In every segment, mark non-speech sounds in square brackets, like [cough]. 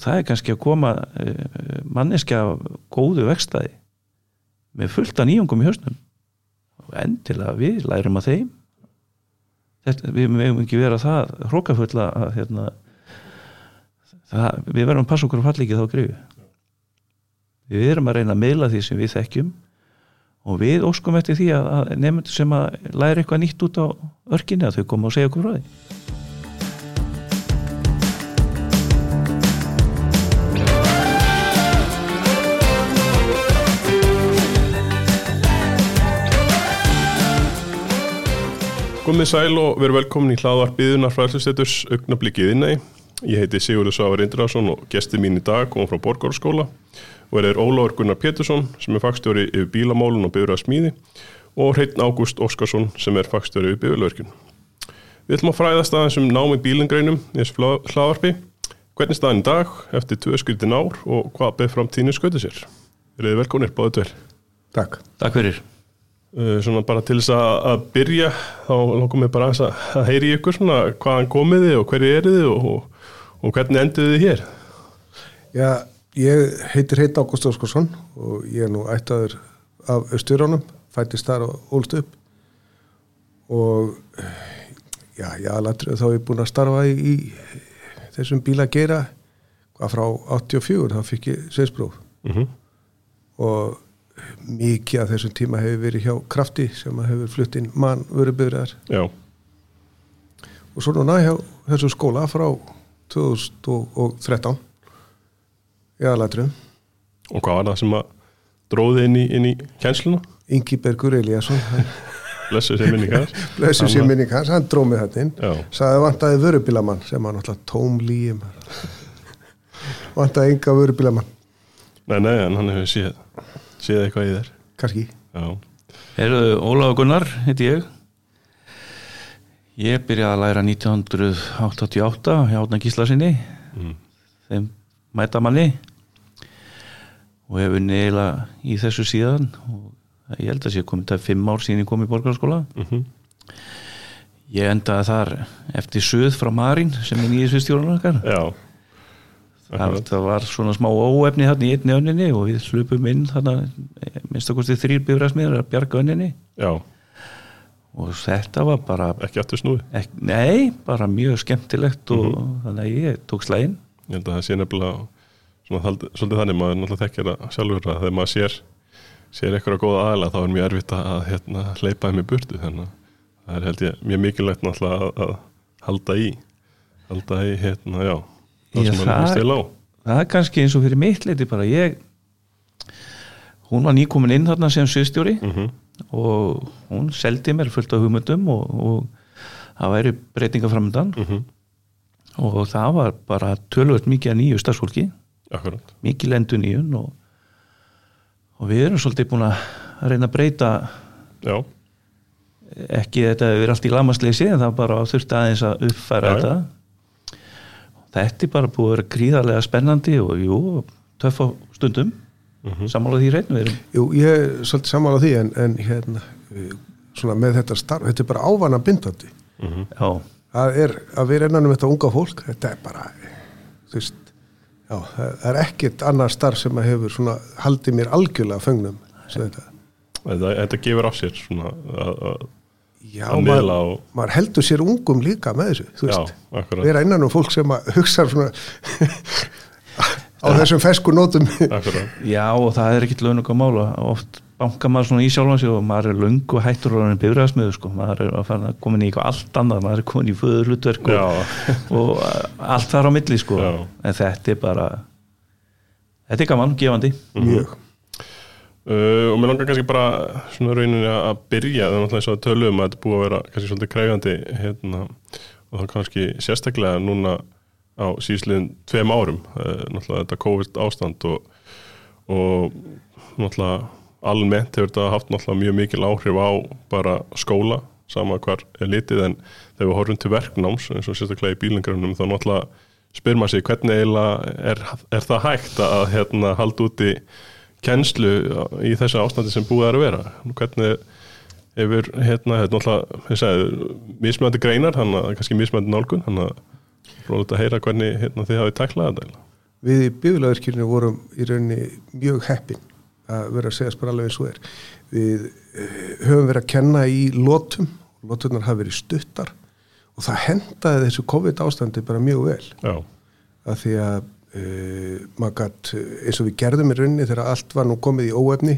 það er kannski að koma manneskja af góðu vextaði með fullta nýjungum í hausnum. Og endilega við lærum að þeim. Þetta, við meðum ekki vera það hrókafulla að hérna, það, við verðum að passa okkur að falla ekki þá greiðu við erum að reyna að meila því sem við þekkjum og við óskum eftir því að, nefndur sem að læra eitthvað nýtt út á örkinni að þau koma og segja okkur frá því Komið sæl og veru velkomin í hlaðvarpiðunar fræðslusteturs augnablikkið innægi. Ég heiti Sigurður Sávar Indrason og gestið mín í dag kom frá Borgárskóla og er Óláður Gunnar Pétursson sem er fagstjóri yfir bílamálun og byrjað smíði og Hreitn Ágúst Óskarsson sem er fagstjóri yfir byrjulverkin. Við ætlum að fræðast aðeins um námi bílingreinum í þessu hlaðvarpi. Hvernig staðin í dag eftir tvö skuldin ár og hvað beð framtíðinu skautu sér? Verðið velkonir, báðu tver. Takk. Takk fyrir svona bara til þess að, byrja þá lókum við bara að, að heyri ykkur svona hvaðan komiði og hverju er þið og, og, og hvernig enduðu þið hér? Já, ég heitir Heit Ágúst Óskarsson og ég er nú ættaður af Östjöránum, fættist þar og ólst upp. Og já, já, latrið þá er ég búin að starfa í, í þessum bíla að gera hvað frá 84, þá fikk ég seispróf mm -hmm. og mikið af þessum tíma hefur verið hjá Krafti sem hefur flutt inn mann vöruböðræðar Já, og svo núna hjá þessum skóla frá 2013 í aðalatriðum. Og hvað var það sem að dróði inn í, inn í kjensluna? Ingi Bergur Eliasson [laughs] Blessu sér minningar [laughs] blessu sér minning hans, hann dróð með þetta inn. Sagði vantaði vörubílamann sem var náttúrulega tóm líum [laughs] vantaði enga vörubílamann. Nei, nei, en hann hefur séð séð eitthvað í þér? Kannski. Ólaður Gunnar, heiti ég. Ég byrjaði að læra 1988 hjá Átna Gíslasinni mm. þeim mætamanni og hefur neila í þessu síðan. Og ég held að sé komið til fimm ár síðan ég kom í borgarskóla. Mm ég endaði þar eftir söð frá Marín sem er nýjus við stjórnum okkar. Já, það, var svona smá óefni þarna í einni önninni og við slupum inn þarna minnst að kosti þrýr bifræsmiður að bjarga önninni. Já, og þetta var bara ekki aftur snúið? Ek, nei, bara mjög skemmtilegt og þannig að ég tók slægin Ég held að það sé nefnilega svona, svolítið þannig, maður náttúrulega þekkir það sjálfur að þegar maður sér sér eitthvað góða aðla þá er mjög erfitt að hérna, hleypa þeim í burtu þannig að það er held ég mjög mikilvægt náttúrulega að, að halda í halda í hérna, já það sem maður það- er stil á það er kannski eins og fyrir mitt leiti bara ég hún var nýkomin inn þarna sem sviðstjóri mm og hún seldi mér fullt af hugmyndum og, og það væri breytinga framöndan -hmm. og það var bara tölvöld mikið að nýju starfsfólki. Mikið lendu nýjun og, og við erum svolítið búin að reyna að breyta já, ekki þetta hefur verið allt í lamasleysi en það bara þurfti aðeins að uppfæra já. þetta þetta er bara búið að vera gríðarlega spennandi og jú, töff á stundum. Mhm. sammála því reynd við erum. Jú, ég er svolítið sammála því en, en hérna, eh, svona með þetta starf þetta er bara ávana bindandi mm já, það er að vera innan um þetta unga fólk þetta er bara þú veist, já, það er ekkert annar starf sem að hefur svona haldið mér algjörlega fengnum þetta. þetta, þetta gefur á sér svona að, að, Já, að maður, og maður heldur sér ungum líka með þessu þú já, veist, akkurat, vera innan um fólk sem að hugsa svona [laughs] á þessum fesku nótum. Já og það er ekkit launug að mála oft bankar maður svona í sjálfan sig og maður er löngu hættur og hann er bifræðasmiður sko. maður er að fara að komin í eitthvað allt annað maður er komin í föður hlutverk og, Já, [laughs] og allt þar á milli sko. Já. en þetta er bara þetta er gaman, gefandi. Mjög Uh, og mér langar kannski bara svona rauninni að að byrja náttúrulega eins og að tölum að þetta búið að vera kannski svolítið kræfandi hérna, og þá kannski sérstaklega núna á síðsliðin tveim árum. Uh, náttúrulega þetta COVID ástand og, og náttúrulega almennt hefur þetta haft náttúrulega mjög mikil áhrif á bara skóla sama hvar er litið en þegar við horfum til verknáms eins og sérstaklega í bílingarunum þá náttúrulega spyr maður sig hvernig eiginlega er, er það hægt að hérna, halda úti kennslu í þessu ástandi sem búið er að vera. Hvernig hefur hérna, hérna mismöndi greinar, þannig að kannski mismöndi nálgun þannig að fróðilegt að heyra hvernig hérna, þið hafið tæklað þetta við í biflaverkjörinu vorum í rauninni mjög heppin að vera að segja alveg eins og er. Við uh, höfum verið að kenna í lótum, lótunar hafa verið stuttar og það hendaði þessu COVID ástandi bara mjög vel. Já, að því að uh, maður gætt eins og við gerðum í rauninni þegar allt var nú komið í óefni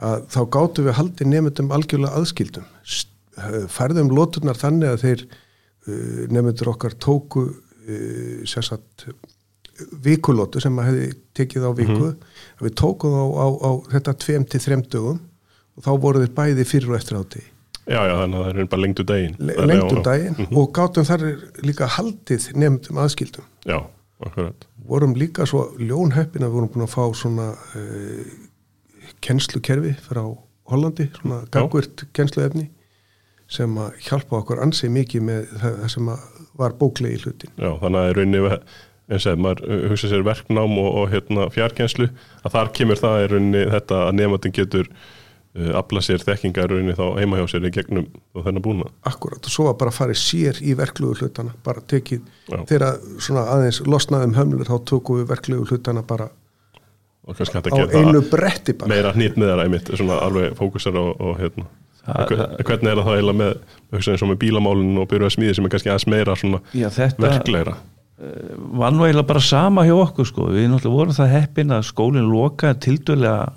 að þá gáttum við haldið nefndum algjörlega aðskildum. Eh, færðum lóturnar þannig að þeir uh, nefndur okkar tóku uh, sérsagt vikulótu sem maður hefði tekið á viku að við tókum á, á, á þetta tveim til þrem dögum og þá voru þeir bæði fyrir og eftir átti já, já, þannig að það er bara lengtu daginn. Lengtum daginn og gátum þar líka haldið nefndum aðskildum. Já, akkurat vorum líka svo ljónheppin að við vorum búin að fá svona uh, kennslukerfi frá Hollandi, svona gangvirt kennsluefni sem að hjálpa okkur ansið mikið með það, sem var bóklegi hlutin. Já, þannig að í rauninni eins og maður uh, hugsa sér verknám og, og hérna, fjarkenslu að þar kemur það í rauninni þetta að nefndin getur afla sér þekkinga í rauninni þá heima hjá sér í gegnum og þennan búna Akkurat og svo var bara að fara sér í verklugu hlutana, bara tekið Já. þegar svona aðeins losnaðum hömlur þá tókum við verklugu hlutana bara og kannski hægt á að einu geta bretti bara. meira hnýtt með það einmitt, svona alveg fókusar og, og hérna Það- Hver- hvernig er það þá eiginlega með hugsa eins og með bílamálun og byrjuða smíði sem er kannski aðeins meira svona Já, þetta verklegra var nú eiginlega bara sama hjá okkur sko. við náttúrulega vorum það heppin að skólinn lokaði tildurlega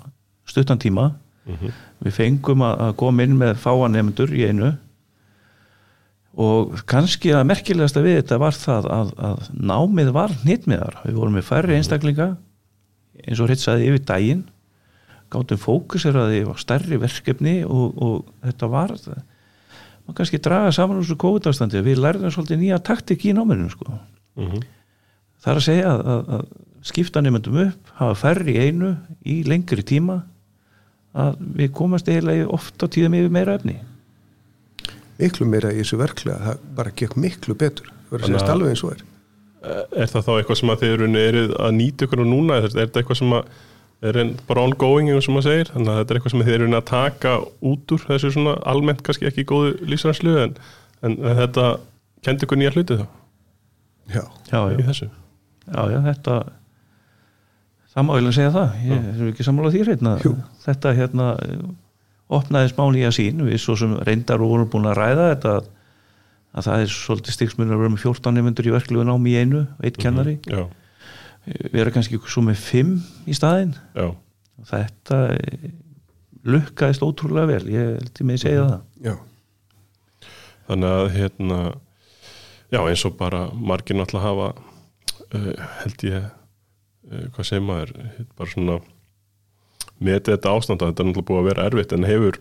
stuttan tíma við fengum að, að koma inn með fáanemndur í einu. Og kannski að merkilegasta við þetta var það að, að námið var hnitmiðar við vorum með færri einstaklinga eins og hittsaði yfir daginn. Gáttum fókuseraði á stærri verkefni og, og þetta var maður kannski draga saman úr þessu COVID-ástandi. Við lærðum svolítið nýja taktik í náminu sko. Mm það er að segja að, að, að skipta nefndum upp, hafa færri í einu í lengri tíma að við komast eiginlega oft á tíðum yfir meira efni. Miklu meira í þessu verklega, það bara gekk miklu betur. Það verður segja alveg eins og er. Er það þá eitthvað sem að þið eru eruð að nýta ykkur á núna? Er þetta eitthvað sem að er en bara ongoing eins og maður segir, þannig að þetta er eitthvað sem þið eru að taka út úr þessu svona almennt kannski ekki góðu lífsrænslu en, en þetta kendi ykkur nýja hluti þá? Já, já, í já, þessu? Já, já þetta það má eiginlega segja það. Ég er ekki sammála því reyna Jú. þetta hérna opnaði smá nýja sín, við svo sem reyndar og vorum búin að ræða þetta að, að það er svolítið stigsmunur að vera með 14 nefndur í verklegu námi í einu, eitt kennari. Já, við erum kannski svo með 5 í staðinn. Já, þetta eh, lukkaðist ótrúlega vel, ég held ég með að segja það. já, þannig að hérna já eins og bara margir náttúrulega hafa uh, held ég hvað segir maður? Bara svona metið þetta ástand að þetta er náttúrulega búið að vera erfitt en hefur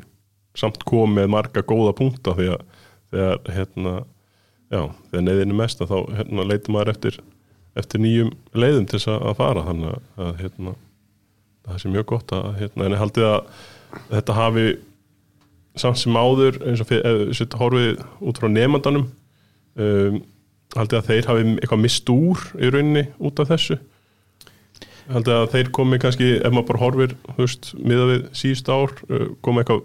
samt komið með marga góða punkta því að þegar hérna já, þegar neyðinu mest að þá hérna, leitur maður eftir, eftir nýjum leiðum til þess að fara. Þannig að, hérna, það sé mjög gott að hérna, en ég haldið að þetta hafi samt sem áður eins og fyrir, við horfið út frá nefndanum um, haldið að þeir hafi eitthvað mist úr í rauninni út af þessu haldið að þeir komi kannski ef maður bara horfir, veist, miða við síðust ár, uh, komi eitthvað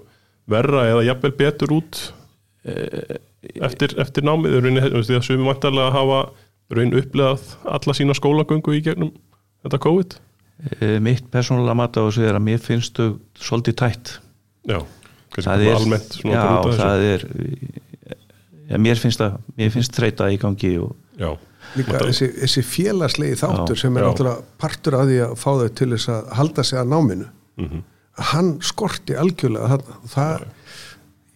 verra eða jafnvel betur út eftir, eftir námið. Því að sumi mæntalega hafa raun upplegað alla sína skólagöngu í gegnum þetta COVID. Eh, mitt persónulega mat á þessu er að mér finnst þau svolítið tætt. Já, það er, almennt já, það er ja, mér finnst það, mér finnst þreita í gangi og Já, líka þessi, þessi félagslegi þáttur Já, sem er já. náttúrulega partur af því að fá þau til þess að halda sig að náminu. Mhm, hann skorti algjörlega það, það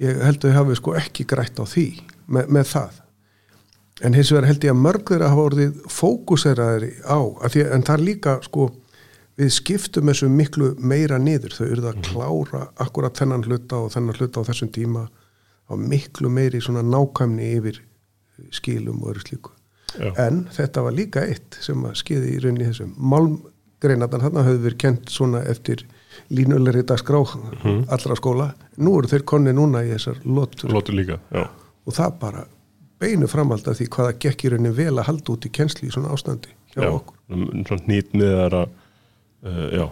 ég held að þau hafi sko ekki grætt á því með, með það. En hins vegar held ég að mörg þeirra hafa orðið fókuseraðir á því, en það er líka sko við skiptum þessu miklu meira niður. Þau eru að klára akkurat þennan hluta og þennan hluta á þessum tíma á miklu meiri svona nákvæmni yfir skilum og öðru slíku já, en þetta var líka eitt sem að skeiði í rauninni þessum málmgreinatan þarna höfðu verið kent svona eftir línulegri dagskrá allra skóla. Nú eru þeir konni núna í þessar lotur. Lótu líka og það bara beinu framhald af því hvaða gekk í rauninni vel að halda út í kensli í svona ástandi hjá já, okkur. um, svona hnýtt með það uh, já,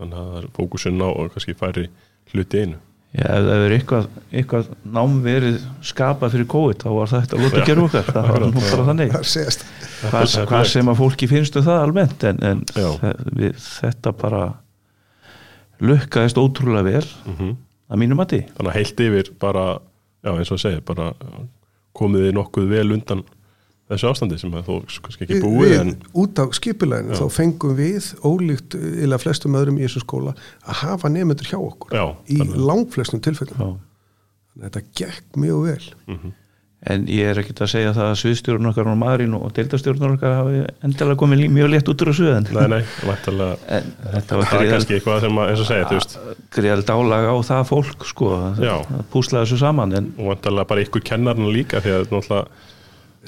þannig að það er fókusin á og kannski færi hluti einu Já, ef það er eitthvað, eitthvað nám verið skapað fyrir COVID þá var þetta að lóta gera okkar. Það var nú bara þannig. Hvað, hvað sem að fólki finnst um það almennt en, en við, þetta bara lukkaðist ótrúlega vel Mhm. að mínum mati. Þannig að heilt yfir bara já eins og að segja, bara komið þið nokkuð vel undan þessu ástandi sem að þó kannski ekki búið við, en út af skipuleginu þá fengum við ólíkt eða flestum öðrum í þessu skóla að hafa nefnendur hjá okkur Já, í langflestum tilfellum. Þetta gekk mjög vel. En ég er ekkert að segja það að sviðstjórun okkar og maðurinn og deildastjórnur okkar hafi endilega komið mjög létt út úr þessu en, nei, nei, vantarlega en þetta var það greiðal, kannski eitthvað sem að, eins og segja, þú veist. greiðal dálag á það fólk sko, að, púsla þessu saman en og vantarlega bara ykkur kennarna líka því að náttúrulega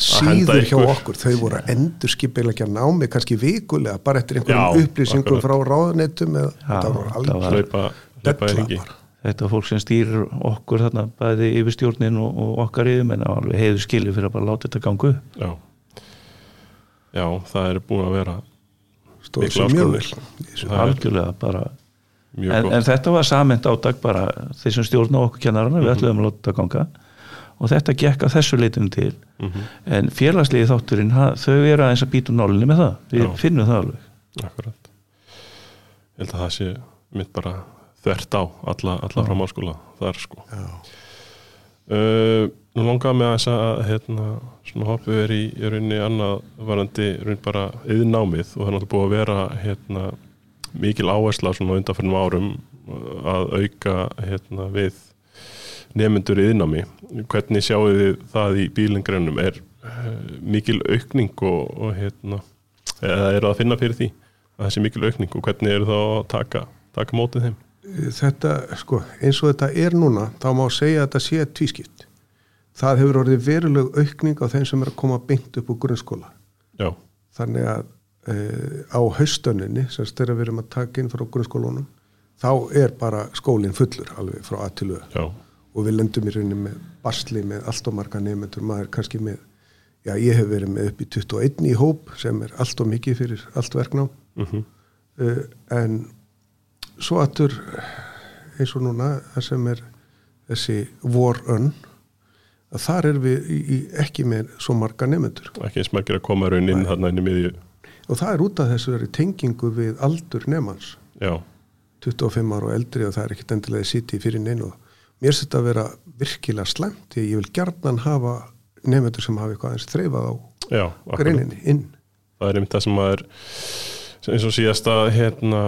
síður hjá okkur, þau voru að endur skipilegja námi kannski vikulega bara eftir Já, einhverjum upplýsingum akkurat. frá ráðanetum eða það voru alveg þetta fólk sem stýrir okkur þarna bæði yfir stjórnin og, og okkar yfir en alveg heiður skilju fyrir að bara láta þetta ganga upp. Já. Já, það er búin að vera stóð Miklar sér mjög vel algjörlega bara. mjög en, gott. en þetta var samend átak bara þeir sem stjórna okkur kennarana Mhm. við ætlum að láta þetta ganga og þetta gekk að þessu leitinu til Mhm. en félagslegi þátturinn þau eru aðeins að býta nálinni með það við Já. finnum það alveg Akkurat Ég held að það sé mitt bara þvert á alla, alla framháskóla þar sko Já. uh, Nú langaði mig aðeins að hérna, svona hoppið er í, í rauninni annað varandi raun bara yðnámið og það er náttúrulega búið að vera hérna, mikil áhersla svona undanfærnum árum að auka hérna, við nefnendur yðnámi hvernig sjáu þið það í bílingrænum er uh, mikil aukning og, og hérna eða eru það að finna fyrir því að þessi mikil aukning og hvernig eru það að taka, taka mótið þeim? Þetta, sko, eins og þetta er núna þá má segja að þetta sé tvískipt. Það hefur orðið veruleg aukning á þeim sem er að koma beint upp úr grunnskóla. Já, þannig að e, á haustönninni sem þegar við erum að taka inn frá grunnskólunum þá er bara skólinn fullur alveg frá að til öð já, og við lendum í rauninni með basli með allt og marga nefnendur, maður er kannski með já, ég hef verið með upp í 21 í hóp sem er allt og mikið fyrir allt verknám. Mm uh, en svo aftur eins og núna það sem er þessi vorönn að þar erum við í, í, ekki með svo marga nefnendur ekki eins margir að koma raun inn þarna inn í miðju. Og það er út af þessu verið tengingu við aldur nefnans Já, 25 ára og eldri og það er ekkit endilega sitt í fyrir neinu mér setja að vera virkilega slemt því að ég vil gjarnan hafa nefnendur sem hafa eitthvað eins þreifað á já, greininni inn. Það er einmitt það sem maður eins og síðasta hérna,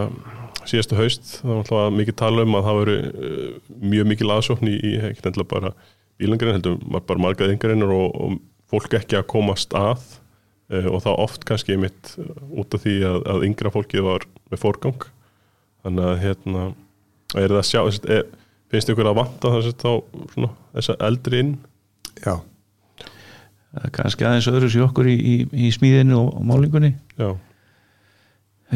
síðasta haust þá var alltaf mikið tala um að það voru uh, mjög mikil aðsókn í, í ekkert endilega bara bílangrein heldur bara margað yngreinar og, og fólk ekki að komast að uh, og það oft kannski einmitt uh, út af því að, að yngra fólkið var með fórgang þannig að hérna er það að sjá, þess, er, finnst ykkur að vanta þess að þá svona, þessa eldri inn? Já, kannski aðeins öðru sér okkur í, í, í smíðinu og, og málingunni já,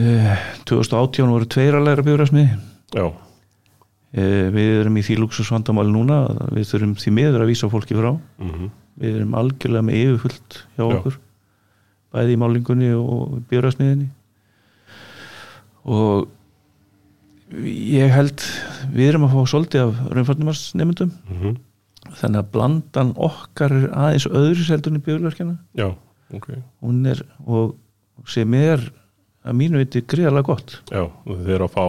uh, 2018 voru tveir að læra björasmiði já, uh, við erum í því luxusvandamáli núna að við þurfum því miður að vísa fólki frá. Mm við erum algjörlega með yfirfullt hjá Já. okkur bæði í málingunni og björasmiðinni og ég held við erum að fá svolítið af raunfarnumarsnefndum mm þannig að blandan okkar er aðeins öðru seldunni björlarkjana já, ok. Hún er og sem er að mínu viti gríðarlega gott. Já, þeir eru að fá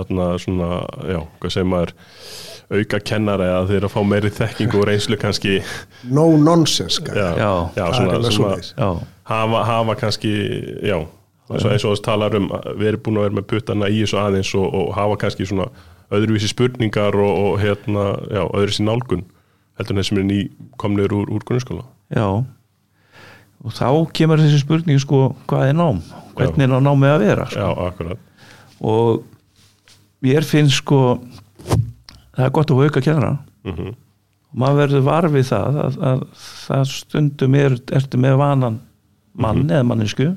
þarna svona, já, hvað segir maður auka kennara eða þeir eru að fá meiri þekking og reynslu kannski. No nonsense já, Já. svona, svona já, hafa, hafa kannski já, eins og, þess talar um að við erum búin að vera með puttana í þessu aðeins og, og hafa kannski svona öðruvísi spurningar og, og hérna, já, öðruvísi nálgun heldur en þeir sem er ný komnir úr, úr grunnskóla. Já. Og þá kemur þessi spurning sko hvað er nám, hvernig er námið að vera sko. Já, akkurat. Og mér finnst sko það er gott að auka kennara. Mm og maður verður varfið það að, að það stundum er, ertu með vanan mann eða mannesku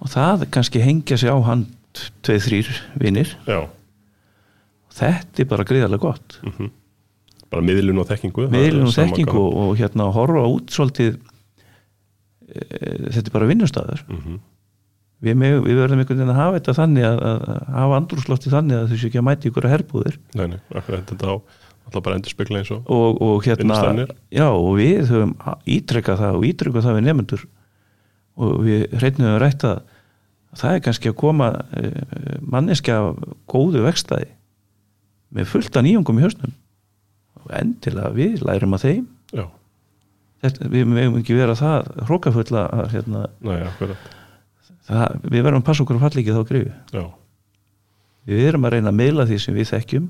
og það kannski hengja sig á hann tveið þrýr vinnir og þetta er bara gríðarlega gott. Mm bara miðlun og þekkingu miðlun og þekkingu og, hérna horfa út svolítið e, þetta er bara vinnustæður Mhm. við, með, við verðum einhvern veginn að hafa þetta þannig að, að, að hafa andrúslofti þannig að þau séu ekki að mæta ykkur að herbúðir. Nei, nei, akkurat þetta á alltaf bara endur spekla eins og og, og hérna já og við höfum ítrekkað það og ítrekkað það við nefnendur og við hreitnum við rætt að það er kannski að koma uh, manneskja góðu vextaði með fullta nýjungum í hausnum. Og endilega við lærum að þeim. Þetta, við meðum ekki vera það hrókafulla að hérna, nei, það, við verðum að passa okkur að falla ekki þá já, við erum að reyna að meila því sem við þekkjum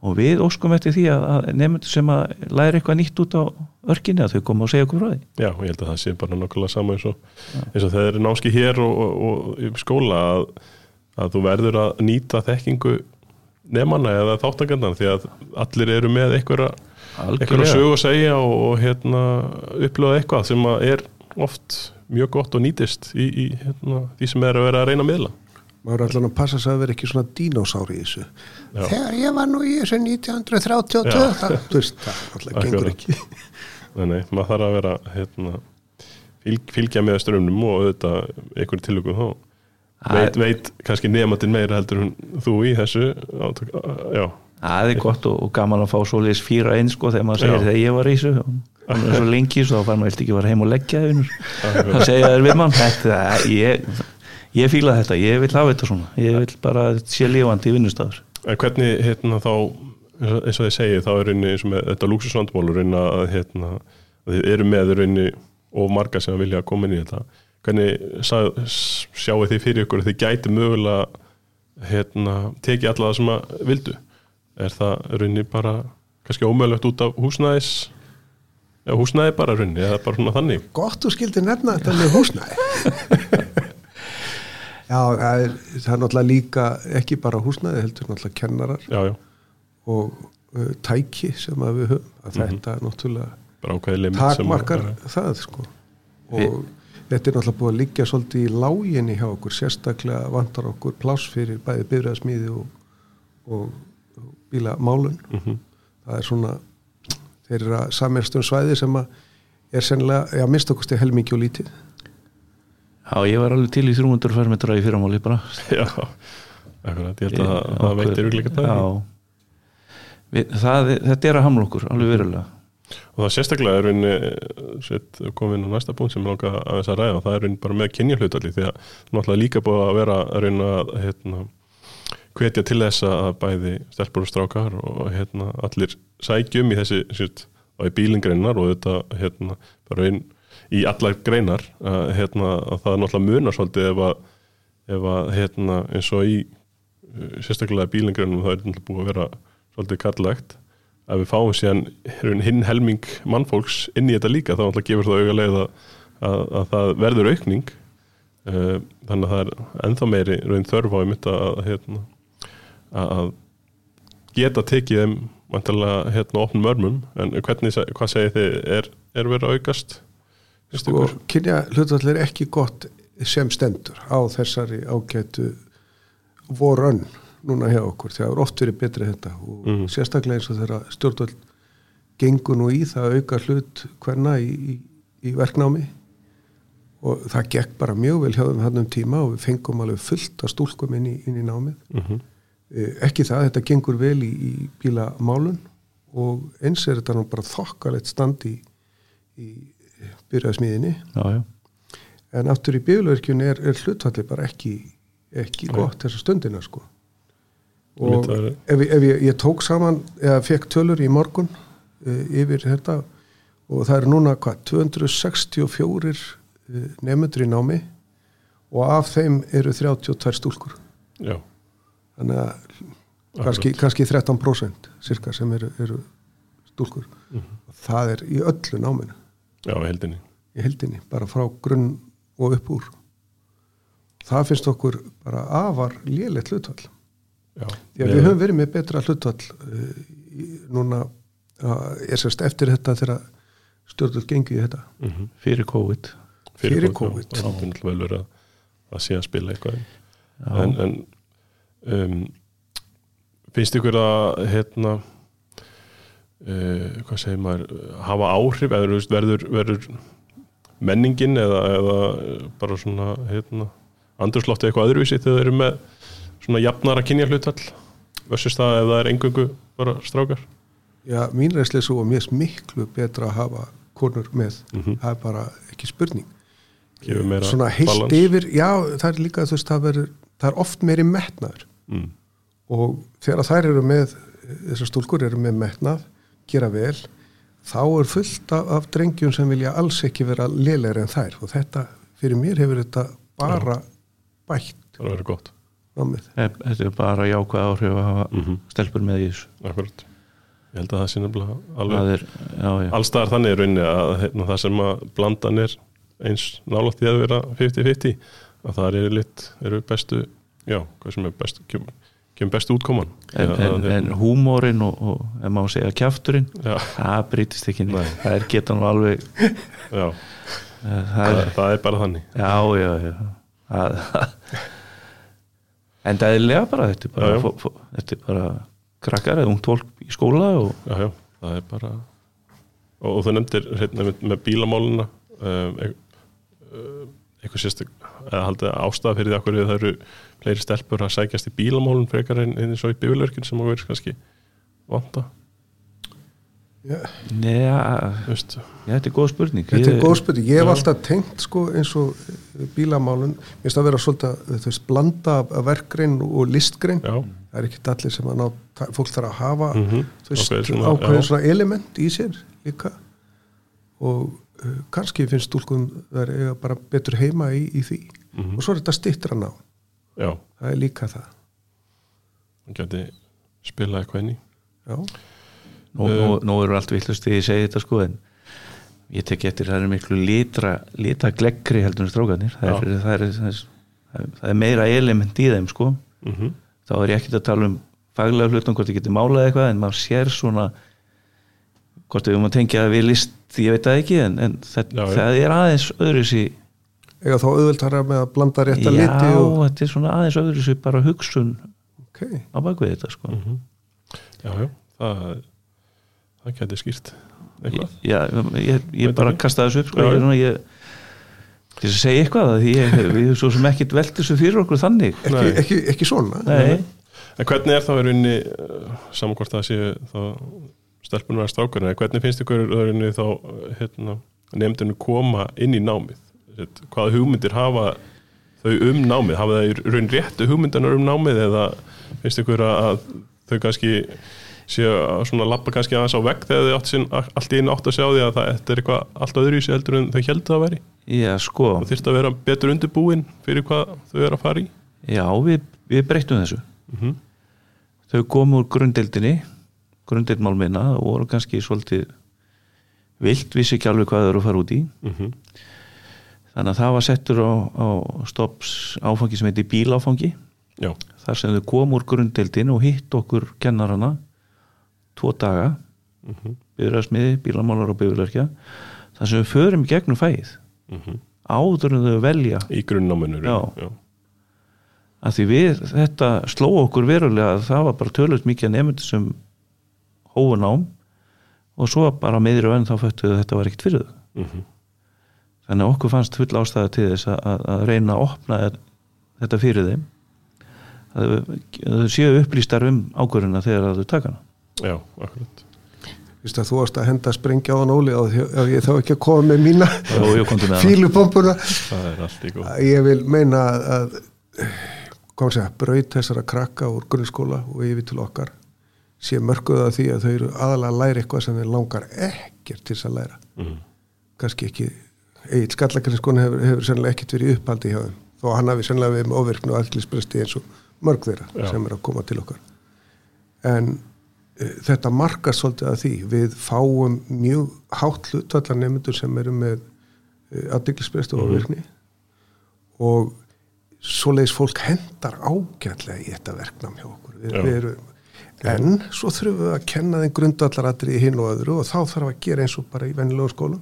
og við óskum eftir því að, nefndur sem að læra eitthvað nýtt út á örkinni að þau koma og segja okkur frá því. Já, ég held að það sé bara nokkulega sama eins og, eins og þegar er námski hér og, og, og skóla að, að þú verður að nýta þekkingu nefnana eða þáttakandan því að allir eru með einhverja sög að segja og, og hérna, upplöða eitthvað sem er oft mjög gott og nýtist í, í hérna, því sem er að vera að reyna að miðla maður er allan að passa sig að vera ekki svona dínósári í þessu. Já. þegar ég var nú í þessu 1932 Já. það, veist, það alltaf gengur ekki. Nei, nei, maður þarf að vera hérna, fylg, fylgja með strömmnum og auðvitað einhverju tilökum þá. Veit, veit kannski nefndin meira heldur þú í þessu átök, já, það er gott og, og gaman að fá svoleiðis fýra einn sko þegar maður segir Já. þegar ég var í þessu. Og hann er svo lengi svo þá fær maður ekki að fara heim og leggja það segja þér við mann þetta, ég, ég fíla þetta, ég vil hafa þetta svona. Ég vil bara að sé lífandi í vinnustafur En hvernig hérna þá eins og- þið segið þá er rauninni eins og með þetta lúksusvandmál rauninni að hérna að þið eru með rauninni og marga sem vilja koma inn í þetta. Hvernig sjáu þið fyrir ykkur að þið gæti mögulega hérna tekið alla það sem að vildu? Er það rauninni bara kannski ómögulegt út af húsnæðis Já, húsnæði bara rauninni, eða bara svona þannig? Gott þú skildi nefna þetta með húsnæði [laughs] já, það er, það er náttúrulega líka ekki bara húsnæði, heldur náttúrulega kennarar Já, já, og uh, tæki sem að við höfum að þetta er náttúrulega bara ákveði limit sem að- takmarkar það sko. Og þetta er náttúrulega búið að liggja svolítið í láginni hjá okkur, sérstaklega vantar okkur pláss fyrir bæði bifræðsmíði og, og, og bílamálun. Mhm. það er svona þeir eru að sammerstum svæði sem að er sennilega, já, mist okkur stið helmingi og lítið já, ég var alveg til í 300 fermetra í fyrramáli bara. [laughs] Já, akkurat, ég held að það, það veitir ykkur það já. Við, það, þetta er að hamla okkur, alveg verulega. Og það sérstaklega er rauninni sett, komin á næsta punkt sem ég langa að þess að ræða það er rauninni bara með kynjahlutali því að náttúrulega líka búið að vera að rauninni að hérna, hvetja til þess að bæði stelpur og strákar og hérna, allir sækjum í þessi sett, á í bílingreinar og þetta hérna, bara raun í allar greinar að, hérna, að það er náttúrulega munar svolítið ef að, ef að hérna, eins og í uh, sérstaklega bílingreinum það er náttúrulega búið að vera svolítið kallagt að við fáum síðan hinn helming mannfólks inn í þetta líka þá náttúrulega gefur það auga leið að, að, að það verður aukning. Uh, þannig að það er ennþá meiri raun þörf á einmitt að, hérna, að, geta tekið þeim vantilega hérna opnum örmum. En hvernig, hvað segir þið er, er verið að aukast sko, kynja hlutfall er ekki gott sem stendur á þessari ágætu vorönn núna hjá okkur, það er oft verið betri þetta og Mhm. sérstaklega eins og þeirra stjórnvöld gengur nú í það að auka hlut hverna í, í, í verknámi og það gekk bara mjög vel hjá þeim hann um tíma og við fengum alveg fullt af stúlkum inn í, inn í námið. Mm Eh, ekki það, þetta gengur vel í, í bílamálun og eins er þetta nú bara þokkalegt stand í, í byrjaðsmiðinni já, já, en aftur í bílverkjunni er, er hlutfalli bara ekki, ekki gott þessa stundina sko. Og er- ef, ef ég, ég tók saman eða fekk tölur í morgun uh, yfir þetta og það er núna hvað, 264 uh, nefndur í námi og af þeim eru 32 stúlkur. Já, þannig að kannski, kannski 13% cirka sem eru, eru stúlkur. Mhm. það er í öllu náminu já, í heldinni í heldinni, bara frá grunn og upp úr. Það finnst okkur bara afar lélegt hlutfall. Já, því að við höfum verið með betra hlutfall uh, í, núna uh, er sérst eftir þetta þegar stjórnvöld gengi í þetta. Mm fyrir COVID. Fyrir já, COVID. Það er náttúrulega vel verið að, að sé að spila eitthvað já, en, en um, finnst ykkur að hérna uh, hvað segir maður hafa áhrif eða veist, verður, verður menningin eða, eða bara svona hérna, andurslótti eitthvað öðruvísi þegar þeir eru með svona jafnara kynja hlutall versus það ef það er engöngu bara strákar Já, mín reynslega svo og mér er miklu betra að hafa konur með, Mhm. það er bara ekki spurning gefur meira svona heilt balans. yfir, já, það er líka þú veist, það, verður, það er oft meiri metnaður mm. og þegar þær eru með þessar stúlkur eru með metnað gera vel, þá er fullt af, af drengjum sem vilja alls ekki vera lélegri en þær. Og þetta, fyrir mér hefur þetta bara bætt það er vera gott. námið. þetta er bara jákvæð áhrif að hafa mm stelpur með í þessu. Akkurat. ég held að það sé nefnilega það alveg er, já, já, allstaðar þannig er rauninni að hérna, það sem að blandan er eins nálátt í að vera 50-50 að það eru lit, eru bestu já, hvað sem er bestu kemur, kemur bestu útkoman. En, en, en húmórin og, og ef maður segja kjafturinn já, það breytist ekki Nei. neitt það er geta nú alveg já, það það, er, það er bara þannig. Já, já, já. Það, en það er lega bara þetta er bara, Já, já. fó, fó, þetta er bara krakkar eða ungt fólk í skóla og já, já, það er bara og, og það nefndir hérna, með, með bílamáluna um, e- um, eitthvað sérstök eða haldið ástæða fyrir því að það eru fleiri stelpur að sækjast í bílamálun frekar en eins og í bifilörkin sem að verið kannski vanta, Já, neða, þú veist. þetta er góð spurning. Þetta er Ég- góð spurning, ég hef Já. alltaf tengt sko eins og eh, bílamálun. Mér finnst að vera svolítið að þú veist, blanda verkgrein og listgrein. Já, það er ekki allir sem að ná, fólk þarf að hafa mhm. þú veist, Ákveðið svona, ákveðin já. svona element í sér líka. Og uh, kannski finnst stúlkum það er bara betur heima í, í því. Mhm. og svo er þetta stittra ná já, það er líka það. Hann geti spila eitthvað inn í. Já, nú, nú, nú eru allt villust þegar ég segi þetta sko en ég tek eftir það er miklu litra, litra gleggri heldur en strókanir það er, það, er, það, er, það er meira element í þeim sko. Mm þá er ég ekkert að tala um faglega hlutum hvort ég geti málað eitthvað en maður sér svona hvort við um að tengja við list ég veit það ekki en, en það, Já, það er aðeins öðru sí eiga þá auðvöldara með að blanda rétta já, liti og, þetta er svona aðeins öðru sí bara hugsun ok, á bakvið þetta sko. Já, já, það það geti skýrt eitthvað. Já, ég, ég bara kasta þessu upp sko, Já, ég, já. er svona, ég, til að segja eitthvað að því ég, við svo sem ekkit velt þessu fyrir okkur þannig. Ekki, ekki, ekki svona nei, En hvernig er þá í rauninni uh, saman hvort það séu þá stelpunum að strákurinn, eða hvernig finnst ykkur í rauninni þá hérna, nefndinu koma inn í námið? Hvaða hugmyndir hafa þau um námið? Hafa það í raun réttu hugmyndanar um námið eða finnst ykkur að, þau kannski séu að svona lappa kannski aðeins á vegg þegar þau átt sín, allt í einu átt að sjá því að það þetta er eitthvað allt öðru í sig heldur en þau heldur að veri? já sko Það þyrst að vera betur undirbúin fyrir hvað þau eru að fara í? já, við, við breyttum þessu Mm þau komu úr grundeldinni grundeldmál minna og voru kannski svolítið vilt, vissi ekki alveg hvað þau eru að fara út í -hmm. Þannig að það var settur á, á stops áfangi sem heiti bíláfangi. Já, þar sem þau komu úr grundeldinni og hitt okkur kennarana tvo daga. Mm -hmm. byrjarsmiði, bílamálar og byrjarverkja þar sem við förum gegnum fæið. Áður en þau velja. Í já. að því við, þetta sló okkur verulega að það var bara tölvöld mikið nefndir sem hófu nám. Og svo bara meðri og enn þá föttuðu að þetta var ekkert fyrir þau. Mm þannig að okkur fannst full ástæða til þess að, að, að reyna að opna þetta fyrir þeim. Að þau- að séu upplýstar um ákvörðuna þegar að þau taka hana. Já, akkurat. Vist að þú varst að henda sprengja á hann óli og ég þá ekki að koma með mína Jó, ég er vil meina að kom segja, braut þessara krakka úr grunnskóla og yfir til okkar sé mörguð að því að þau eru aðalega að læra eitthvað sem þeir langar ekkert til þess að læra. Mm. kannski ekki Egil Skallakarinnskona hefur, hefur sennilega ekkert verið upphaldi hjá þeim. Þó að hann hafi sennilega verið með ofirknu og aðlisbresti eins og mörg þeirra Já. sem er að koma til okkar. En uh, þetta markar svolítið að því. Við fáum mjög hátt hlutallar nefndur sem eru með uh, aðlisbresti og Mhm. ofirkni og svoleiðis fólk hendar ágætlega í þetta verknám hjá okkur. Við, við erum en svo þurfum við að kenna þeim grundallaratri í hinn og öðru og þá þarf að gera eins og bara í venjulegu skólum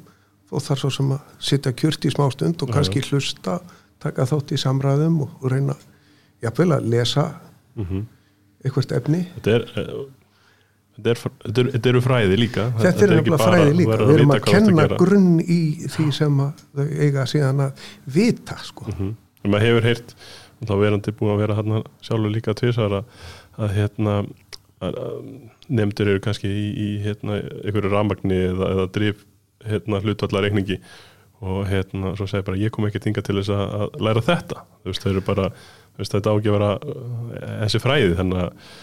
og þarf svo sem að sitja kjört í smá stund og kannski hlusta taka þátt í samræðum og, og reyna jafnvel að lesa Mm eitthvað efni þetta er eh, þetta er, er, eru fræði líka þetta er ekki nefnilega fræði líka við erum að ert kenna gera. grunn í því sem að þau eiga síðan að vita sko. Mhm. en maður hefur heyrt þá verandi búin að vera hérna sjálfur líka tvisar að, að hérna að, að nefndur eru kannski í, í hérna einhverju rafmagni eða, eða drif hérna hlutvallarreikningi og hérna svo segir bara ég kom ekki tinga til þess að, læra þetta þú veist þau eru bara veist þetta á ekki að vera uh, þessi fræði þannig að,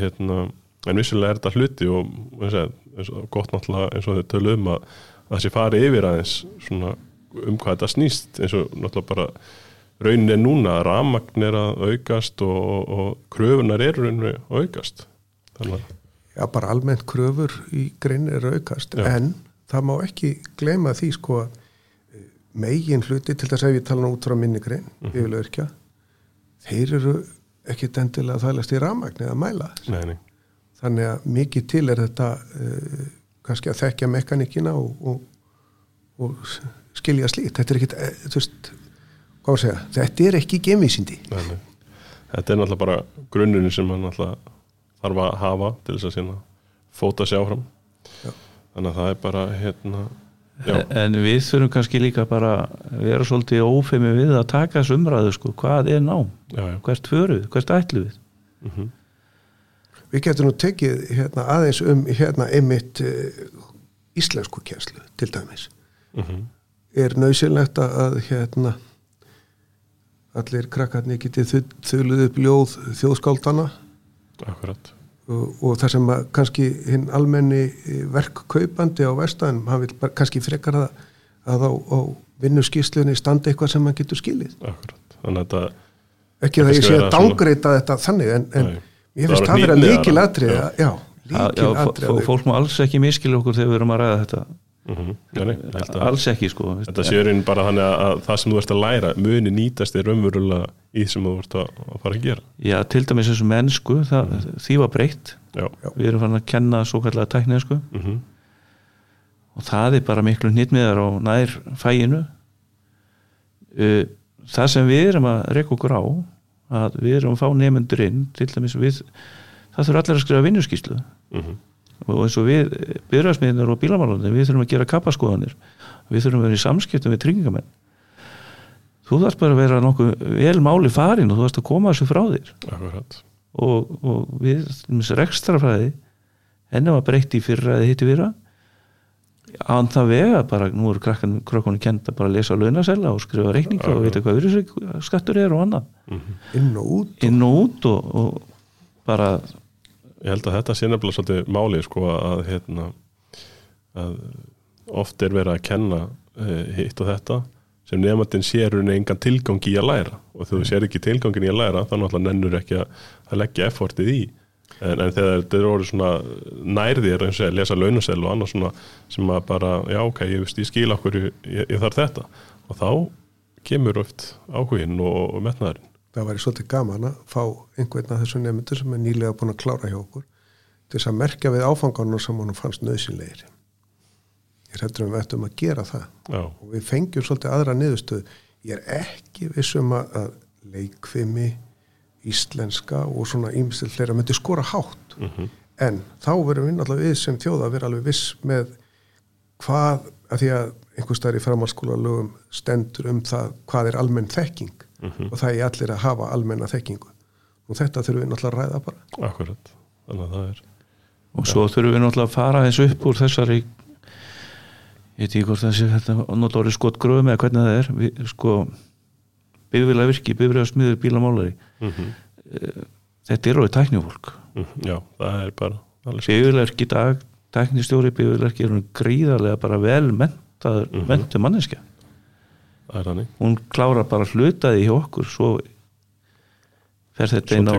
hérna en vissulega er þetta hluti og og, gott náttúrulega eins og þau tölu um að þessi fari yfir aðeins svona um hvað þetta snýst eins og náttúrulega bara raunin er núna að rafmagn er að aukast og, og, og kröfunar eru raunin að aukast þannig að Já, bara almennt kröfur í grein er aukast, Já. en það má ekki gleyma því sko að eh, megin hluti, til þess að ég tala út frá minni grein, mm. -hmm. þeir eru ekki endilega að þælast í rafmagn eða mæla. nei, nei, Þannig að mikið til er þetta uh, kannski að þekkja mekanikina og, og, og skilja. Þetta er ekkit, eh, var að segja, þetta er ekki gemisindi. nei, þetta er náttúrulega bara grunnurinn sem hann náttúrulega þarf að hafa til þess að sína fóta sig áfram Já. Þannig að það er bara hérna já, en við þurfum kannski líka bara að vera svolítið ófemi við að taka þessu umræðu sko, hvað er nám, já, já. hvert förum við? Hvert ætlu við? Mm Við getum nú tekið hérna, aðeins um hérna, einmitt uh, íslensku kjærslu til dæmis. Mm Er nöðsynlegt að hérna, allir krakkarnir getið þu- þuluð upp ljóð þjóðskáldana akkurat og, og það sem að kannski hinn almenni eh, verkkaupandi á vestæðum, hann vil bara kannski frekar að, að á, á vinnuskíslunni standa eitthvað sem hann getur skilið. akkurat, þannig að þetta Ekki Þetta að ég sé að dángreita þetta þannig, en, en ég Það finnst það vera hnýtniðara. líkilatrið, Já. já, líkilatrið. fó- fólk má alls ekki miskila okkur þegar við erum að ræða þetta mm nei, nei, alls ekki sko Þetta raunin bara þannig að, að það sem þú ert að læra muni nýtast er raunverulega í því sem þú ert að, að fara að gera. Já, til dæmis þessu mennsku það, því var breytt, Já, við erum fann að kenna svo kallega tækniðsku mm og það er bara miklu hnýttmiðar á nær fæinu uh, það sem við erum að reyka okkur á að við erum að fá nefnendur inn til dæmis við það þurfa allir að skrifa vinnuskíslu mm og eins og við byrjarsmiðnir og bílamálunir, við þurfum að gera kappaskoðanir við þurfum að vera í samskiptum við tryggingamenn þú þarf bara að vera nokkuð vel máli farin og þú þarfst að koma þessu frá þér. Og, og við, rekstrafræði henni var breytt í fyrra eða hitti fyrra. Án það vega bara, nú eru krakkan, kent að bara lesa launasella og skrifa reikninga og vita hvað virðisauka skattur er og annað. Mm inn og út inn og út og, og bara Ég held að þetta sé nefnilega svolítið máli sko að hérna að oft er verið að kenna uh, hitt og þetta sem nefndin sér hún engan tilgang í að læra. Og þú sér ekki tilgangin í að læra þá náttúrulega nennur ekki að, að leggja effortið í. En, en þegar þetta er orðið svona nærðir eins og að lesa launasel og annað svona sem að bara, já ok, ég, veist, ég skil okkur ég, ég þarf þetta. Og þá kemur oft áhuginn og, og metnaðurinn það væri svolítið gaman að fá einhvern af þessum nefndur sem er nýlega búin að klára hjá okkur til þess að merkja við áfangarnir sem honum fannst nöðsynlegir ég hættur um við ættum að gera það. Já, og við fengjum svolítið aðra niðurstöð ég er ekki vissum að, leikfimi íslenska og svona ímstil fleira myndi skora hátt. Mm en þá verum við náttúrulega við sem þjóða að vera alveg viss með hvað, að því að einhvers staðar í framhalskóla lögum stendur um það hvað er almenn þekking Mhm. og það er allir að hafa almenna þekkingu. Og þetta þurfum við náttúrulega að ræða bara. Akkurat. Þannig að það er og svo þurfum við náttúrulega að fara eins upp úr þessari ég veit ekki hvort þessi þetta nota orðið skot gröfum eða hvernig það er. Við, sko bifrilega virki, bifrilega smiður, bílamálari mm þetta er orðið tæknifólk. Já, það er bara bifrilega virki dag tæknistjóri bifrilega virki er hún gríðarlega bara vel mentaður, Mhm. mentu manneskja það er þannig hún klárar bara hlutaði hjá okkur svo fer þetta inn á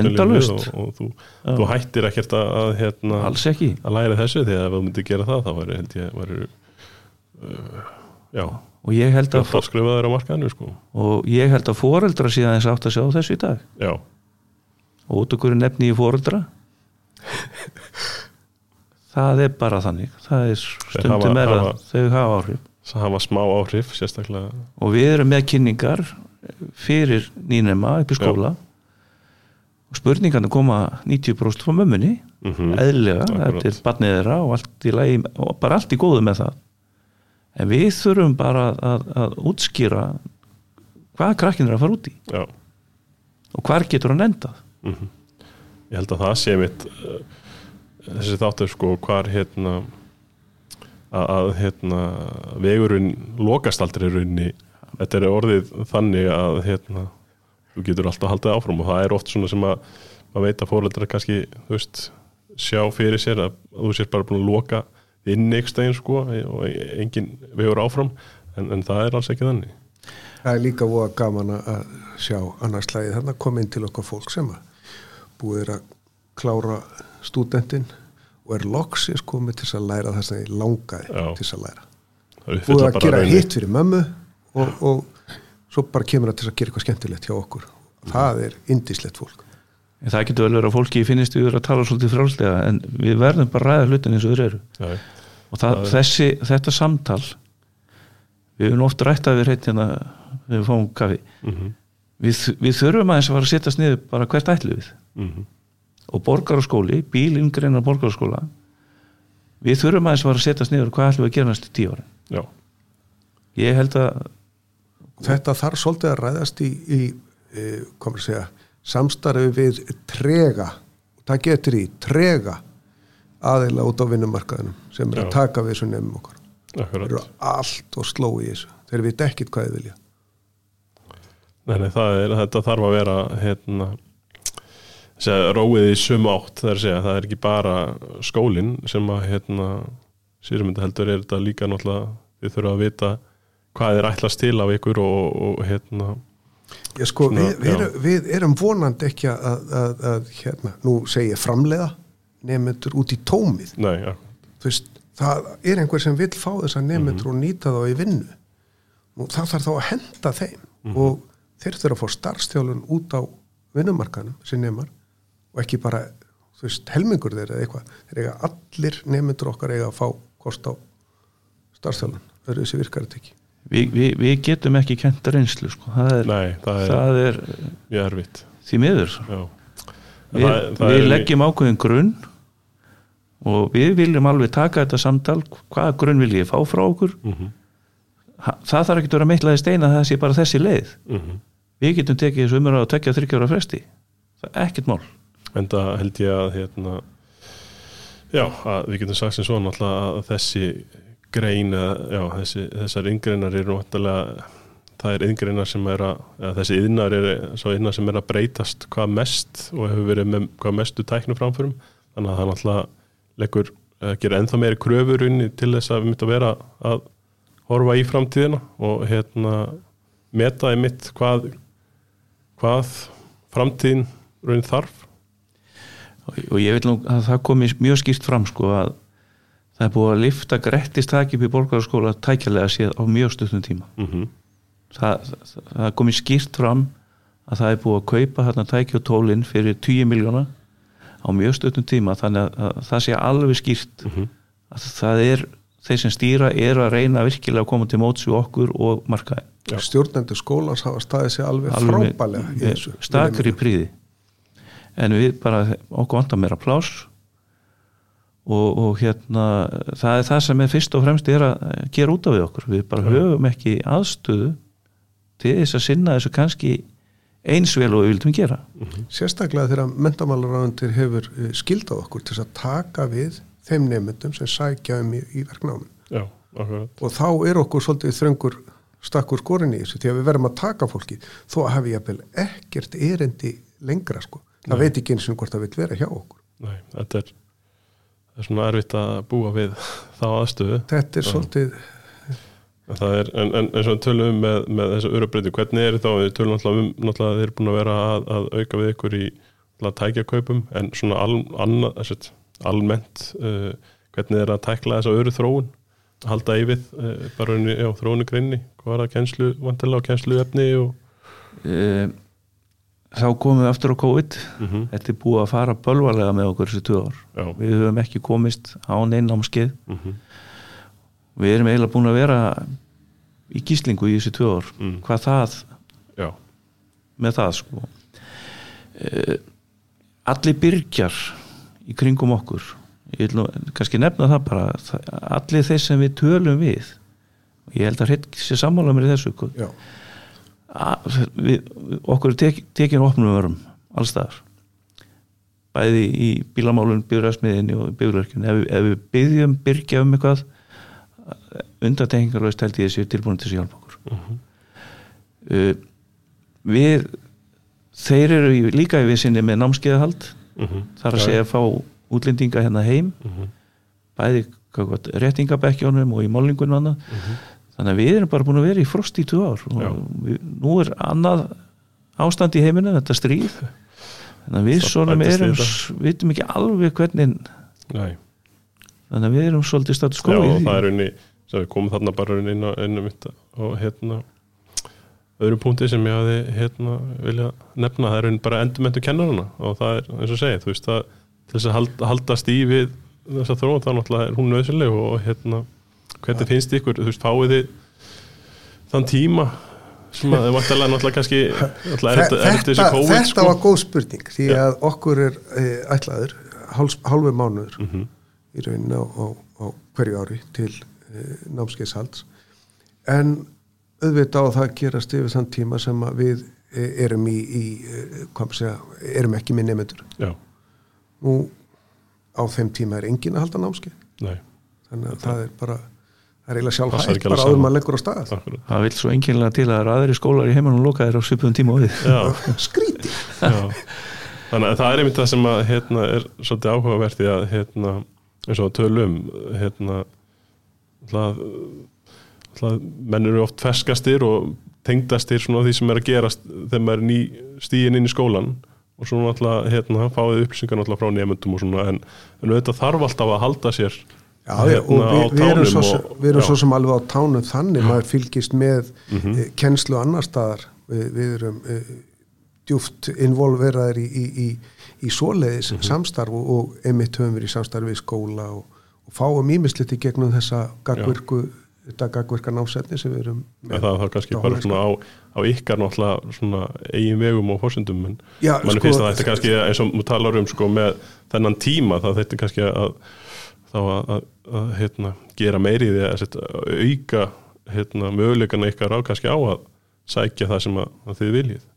endalaust. og, og þú, þú hættir ekkert að, að, hérna, alls ekki. að læra þessu því að ef þú myndir gera það þá væri held ég væri, uh, já, og ég held að, markaðinu sko. og ég held að foreldra síðan þess átt að sjá þessu í dag. Já, og út okkur nefni í foreldra? [laughs] Það er bara þannig. Það er stundum er að þau hafa áhrif það hafa smá áhrif sérstaklega og við erum með kynningar fyrir nýnema upp í skóla. Og spurningarna koma 90% frá mömmunni mm eðlilega, Akkurat. þetta er barnið þeirra og, og bara allt í góðu með það. En við þurfum bara að, að útskýra hvað krakkin er að fara út í. Já. Og hvar getur hann endað? Mhm. Ég held að það sé mitt uh, þessi þáttur sko hvar hérna að, hérna vegurinn lokast aldrei í rauninni. Þetta er orðið þannig að hérna þú getur alltaf haldið áfram og það er oft svona sem að maður veit að fóreldrar kannski veist sjá fyrir sér að þú sér bara búin að loka inn ykkur stegin sko og engin vegur áfram en, en það er alls ekki þannig. Það er líka voða gaman að sjá annars lagið þannig að koma inn til okkar fólk sem að búið er að klára stúdentinn og er loksins komið til að læra það sem ég langaði Já. til að læra. Uppfylla að bara gera hitt fyrir mömmu og, og svo bara kemur það til að gera eitthvað skemmtilegt hjá okkur. Það er indislegt fólk. en það getur vel verið að fólki finnist við að tala svolítið frálslega en við verðum bara að ræða hlutin eins og þeir eru Já, og það, Það er- þessi, þetta samtal við höfum oft rætt að við hérna við fáum kaffi mhm, við, við þurfum aðeins að fara að setjast niður bara hvert ætlu við mhm, og borgaraskóli, bílingreinar borgaraskóla við þurfum aðeins að að setjast niður hvað ætlum við að gera næstu tíu ára já, ég held að Þetta þarf svolítið að ræðast í, í e, komur að segja, samstarfi við trega, það getur í trega aðeila út á vinnumarkaðinum sem er Já. að taka við þessu nefnum okkar. Þeir eru allt og sló í þessu. Þeir veit ekkit hvað þið vilja. Nei, nei, það er, þetta þarf að vera hérna róið í sumu átt það er að segja, það er ekki bara skólinn sem að hérna sýrumynda heldur er þetta líka náttúrulega við þurfum að vita hvað er ætlast til af ykkur og, og hérna Já, sko, Svona, við, við, erum, við erum vonandi ekki að, að, að hérna, nú segi ég framleiða nefnendur út í tómið. nei, ja, veist, það er einhver sem vill fá þessa nefnendur og nýta þá í vinnu. Og það þarf þá að henda þeim og þeir þurfa að fá starfstjálun út á vinnumarkanum sem nefnar og ekki bara, þú veist, helmingur þeir eða eitthvað. Þeir eiga allir nefnendur okkar eiga að fá kost á starfstjálun. Það eru þessi virkar þetta ekki. við, við, við getum ekki kent reynslu sko. það er, nei, það er það er mjög erfitt því miður já. við, það, það við leggjum ákveðin grunn og við viljum alveg taka þetta samtal hvaða grunn vil ég fá frá okkur Mhm, Ha- það þarf ekki að vera meittlaði steina að það sé bara þessi leið mhm. við getum tekið þessu umræða og tekja þryggjára fresti það er ekkert mál en það held ég að hérna já, að við getum sagt sem svo náttúrulega að þessi grein já, þessi, þessar yngreinar eru náttúrulega það er yngreinar sem er að eða þessi yðnar er svo yðnar sem er að breytast hvað mest og hefur verið með hvað mestu tæknu framförum. Þannig að það náttúrulega leggur að gera ennþá meiri kröfurunni til þess að við myndum að vera að horfa í framtíðina og hérna meta í mitt hvað hvað framtíðin raun þarf og, ég vil nú að það komi mjög skýrt fram sko að það er búið að lifta grettist takk upp í borgarskóla tækjalega séð á mjög stundum tíma mm það, það, það komi skýrt fram að það er búið að kaupa þarna tæki og tólinn fyrir 10 miljóna á mjög stundum tíma þannig að, að það sé alveg skýrt Mhm. að það er þeir sem stýra er að reyna virkilega að koma til móts við okkur og markaði. Stjórnendur skólans hafa staðið sér alveg, frábælega í þessu. stakar í príði en við bara okkur vantar meira pláss. Og, og hérna það er það sem er fyrst og fremst er að gera út af við okkur. Við bara höfum ekki aðstöðu til þess að sinna þessu kannski eins vel og við vildum gera. Sérstaklega þegar mentamálaráðundir hefur eh, skildað okkur til að taka við þeim nefndum sem sækja um í, í verknámin. Já, Og þá er okkur svolítið þröngur stakkur skorin í þessu því að við verðum að taka fólki þó að hafi jafnvel ekkert erindi lengra sko. Það veit ekki eins og hvort það vil vera hjá okkur. Nei, þetta er, er svona erfitt að búa við [laughs] þá aðstöðu. Þetta er svolítið, er, en, en eins og við tölum um með, með þessa örubreytu, hvernig er þetta við? Tölum náttúrulega um, náttúrulega þeir eru búin að vera að, að auka við ykkur í tækjakaupum en svona al, annað, þessart, almennt uh, hvernig er að tækla þessa öru þróun? Halda í við uh, bara unni, já, þróunu greinni, hvað var það kenslu vantilega á kenslu efni og e, þá komum við aftur á COVID. Mm þetta er búið að fara bölvarlega með okkur þessi tvö ár. Já, við höfum ekki komist á neinnámskeið mm við erum eiginlega búin að vera í gíslingu í þessi tvö ár. Mm. hvað það já, með það sko. E, allir byrgjar í kringum okkur. Ég vil nú kannski nefna það bara allir þeir sem við tölum við og ég held að hreitt sé sammála mér í þessu sko. já, við, okkur tek, tekin opnum vörum allstaðar bæði í bílamálun, bíðræðsmiðinni og bíðræðsmiðinni ef, ef við byggjum byrgja um eitthvað undatengingarlaust held ég þessi tilbúin til þess að hjálpa okkur. Uh, við þeir eru líka í vissinni með námskeiðahald. Mhm. þar að segja að fá útlendinga hérna heim. Mhm. bæði hvað gott, réttingabekkjónum og í málingunum annað. Mhm. Þannig að við erum bara búin að vera í frost í tvö ár Já. og við, nú er annað ástand í heiminu, þetta stríð þannig að við svona við erum þetta. vitum ekki alveg hvernig Nei. þannig að við erum svolítið status Já, quo í og það er unni við komum þarna bara inn á ennum mitt og hérna öðrum punkti sem ég hafi hérna vilja nefna, það er unni bara endurmentu kennarana og það er eins og segið, þú veist það til þess að halda, haldast í við þessa þróun, það náttúrulega er hún nöðsynleg og hérna, hvernig finnst ykkur þú veist, fáið þið þann tíma sem að það vantilega náttúrulega kannski náttúrulega er, er, er þessi þetta, COVID þetta sko? var góð spurning því að okkur er e, ætlaður háls, hálfu mánuður Mhm. í rauninni á, á, á hverju ári til e, námskeiðshalds. En auðvitað á það að gerast yfir þann tíma sem við e, erum í, í segja, erum ekki með nefnendur nú á þeim tíma er engin að halda námskeið. Þannig að það er bara það er eiginlega sjálf hægt bara áður maður leggur á stað. Akkurat. Það vil svo enginlega til að það eru aðri skólar í heimanum lokaðir á svipum tíma og við. Já, [laughs] skríti Já, þannig að það er einmitt það sem að hérna, er svolítið áhugavert í að hérna, eins og að tölum hérna hlað, hlað, menn eru oft ferskastir og tengdastir svona því sem er að gerast þegar maður er ný stíin inn í skólan og svo náttúrulega hérna, fáið upplýsingar náttúrulega frá nefndum og svona en, en auðvitað þarf alltaf að halda sér Já, og hérna, á við, við, erum svo, og- við erum svo sem alveg á tánum þannig, maður fylgist með mm Mhm. kennslu annar staðar við, við erum e, djúft involveraðir í, í, í, í svoleiðis Mhm. samstarf og, og einmitt höfum við í samstarf við skóla og, og fáum ímislegt í gegnum þessa gagvirku, þetta gagvirka námsetni sem við erum En það er kannski bara svona á, á ykkar náttúrulega svona eigin vegum og fórsendum en mann sko, finnst að þetta kannski eins og talar um sko með þennan tíma þá þetta kannski að þá að, að, að hérna, gera meiri því að auka hérna, möguleikana ykkar á kannski á að sækja það sem að, þið viljið.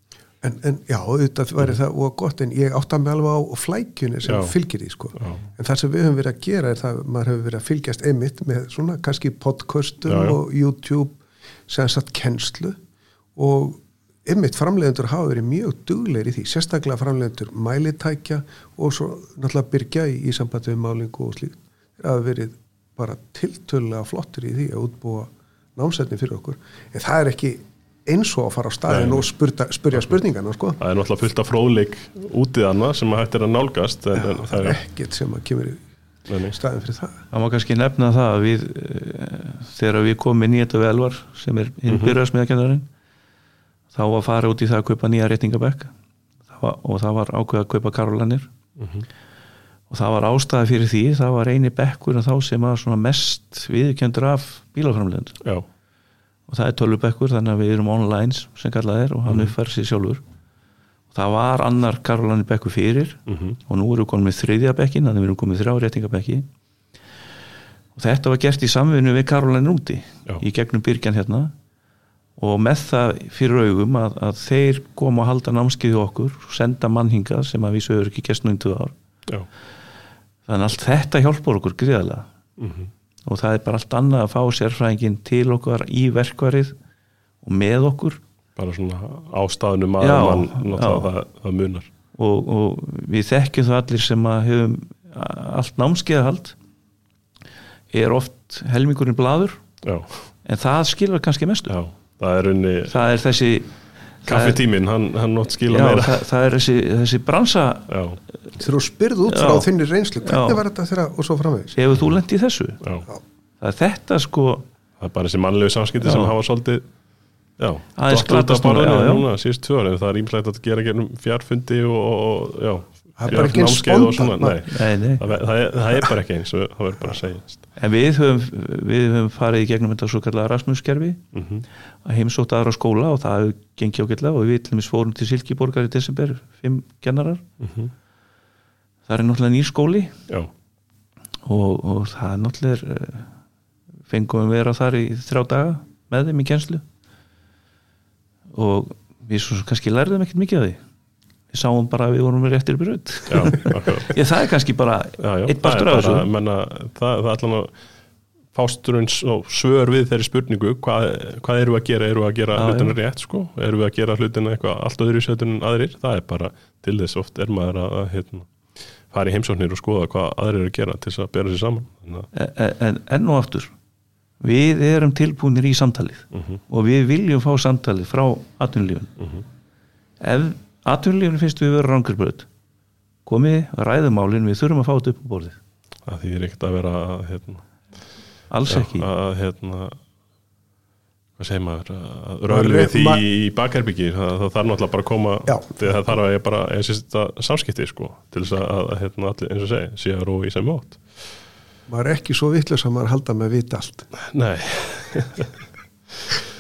En, en já, auðvitað væri það og gott en ég átta mig alveg á flækjunni sem Já. fylgir því sko. Já. en það sem við höfum verið að gera er það maður hefur verið að fylgjast einmitt með svona kannski podcastum Já, og YouTube sem sagt kennslu. Og einmitt framleiðendur hafa verið mjög dugleir í því, sérstaklega framleiðendur mælitækja og svo náttúrulega byrja í, í sambandi við málingu og slíkt hafa verið bara tiltölulega flottir í því að útbúa námsetni fyrir okkur en það er ekki eins og að fara á staðin Nei. og spurta, spurja spurningana sko. það er náttúrulega fullt af fróðleik útið annað sem að hægt er að nálgast en, en það er er ekkert sem að kemur í staðin fyrir það það má kannski nefna það að við eh, þegar við komum inn í þetta velvar sem er hinn Mhm. byrjarsmiðakennarinn þá var fara út í það að kaupa nýja reytingabekk var, og það var ákveð að kaupa karolanir Mhm. Og það var ástæði fyrir því það var eini bekkur en þá sem var svona mest viðkjöndur af bílaframlegend og það er tölvubekkur þannig að við erum online sem kallað er og hann Mhm. uppfæri sér sjálfur. Og það var annar karolanir bekkur fyrir mhm, og nú erum við komin með þriðja bekkin þannig að við erum komin með þrjá réttingabekki. Og þetta var gert í samvinnu við Karolæn úti Já. í gegnum byrgjan hérna. Og með það fyrir augum að, að þeir koma að halda námskeiði okkur senda mannhinga sem að við sögur ekki gestnum í tvö ár. Já þannig að allt þetta hjálpar okkur gríðarlega. Mhm, og það er bara allt annað að fá sérfræðingin til okkar í verkvarið og með okkur. Bara svona ástæðunum að Já, mann það, það munar. Og, og við þekkjum það allir sem að hefum allt námskeiðahald er oft helmingurinn blaður. Já, en það skilur kannski mestu. Já, það er unni það er þessi kaffitíminn, hann, hann nótt skila já, meira. það, það er þessi, þessi bransa. Já, þegar þú spyrð út Já. frá þinni reynslu hvernig Já. var þetta þegar og svo framvegis? Hefur þú lent í þessu? Já. Það er þetta sko. Það er bara þessi mannlegu samskipti sem hafa svolítið já, Aðeins dottið út af glatast núna, síðust tvö ára, það er ímslægt að gera fjárfundi og, og, og já Það er bara ekki eins námskeið og spontant, svona, nei, nei, nei. það, það, er, það er bara ekki eins og það verður bara að segja en við höfum, við höfum farið í gegnum þetta svo kallega Rasmuskerfi mm -hmm. að heimsótt aðra skóla og það hefur gengið ágætlega og við til dæmis fórum til Silkiborgar í desember, fimm kennarar. Það er náttúrulega nýr skóli. Já, og, og það er náttúrulega eh, fengum við vera þar í þrjá daga með þeim í kjenslu og við svo kannski lærðum ekkert mikið af því við sáum bara að við vorum með réttir [laughs] ég það er kannski bara já, já, eitt er af þessu. menna, það, það er allan að fásturins og svör við þeirri spurningu hvað, hvað eru við að gera, eru við að gera Já, hlutina rétt sko, eru við að gera hlutina eitthvað allt öðru setjum en aðrir, það er bara til þess oft er maður að, að hérna, fara í heimsóknir og skoða hvað aðrir eru að gera til þess að bera sér saman. En, en enn og aftur við erum tilbúinir í samtalið Mhm. og við viljum fá samtalið frá atvinnulífun Mhm. ef atvinnulífun finnst við vera rangurbröð komið, ræðumálin við þurfum að fá þetta upp á borðið. Að því er ekkert að vera að, hérna, alls ekki. að hérna hvað segir maður að er- við því í bakherbyggi það, það þarf náttúrulega bara að koma það þarf að ég bara ég sést þetta samskipti sko til þess að, að hérna, allir, eins og segi, sé að rói í sem mót maður er ekki svo vitlega að maður halda með vita allt. Nei [laughs]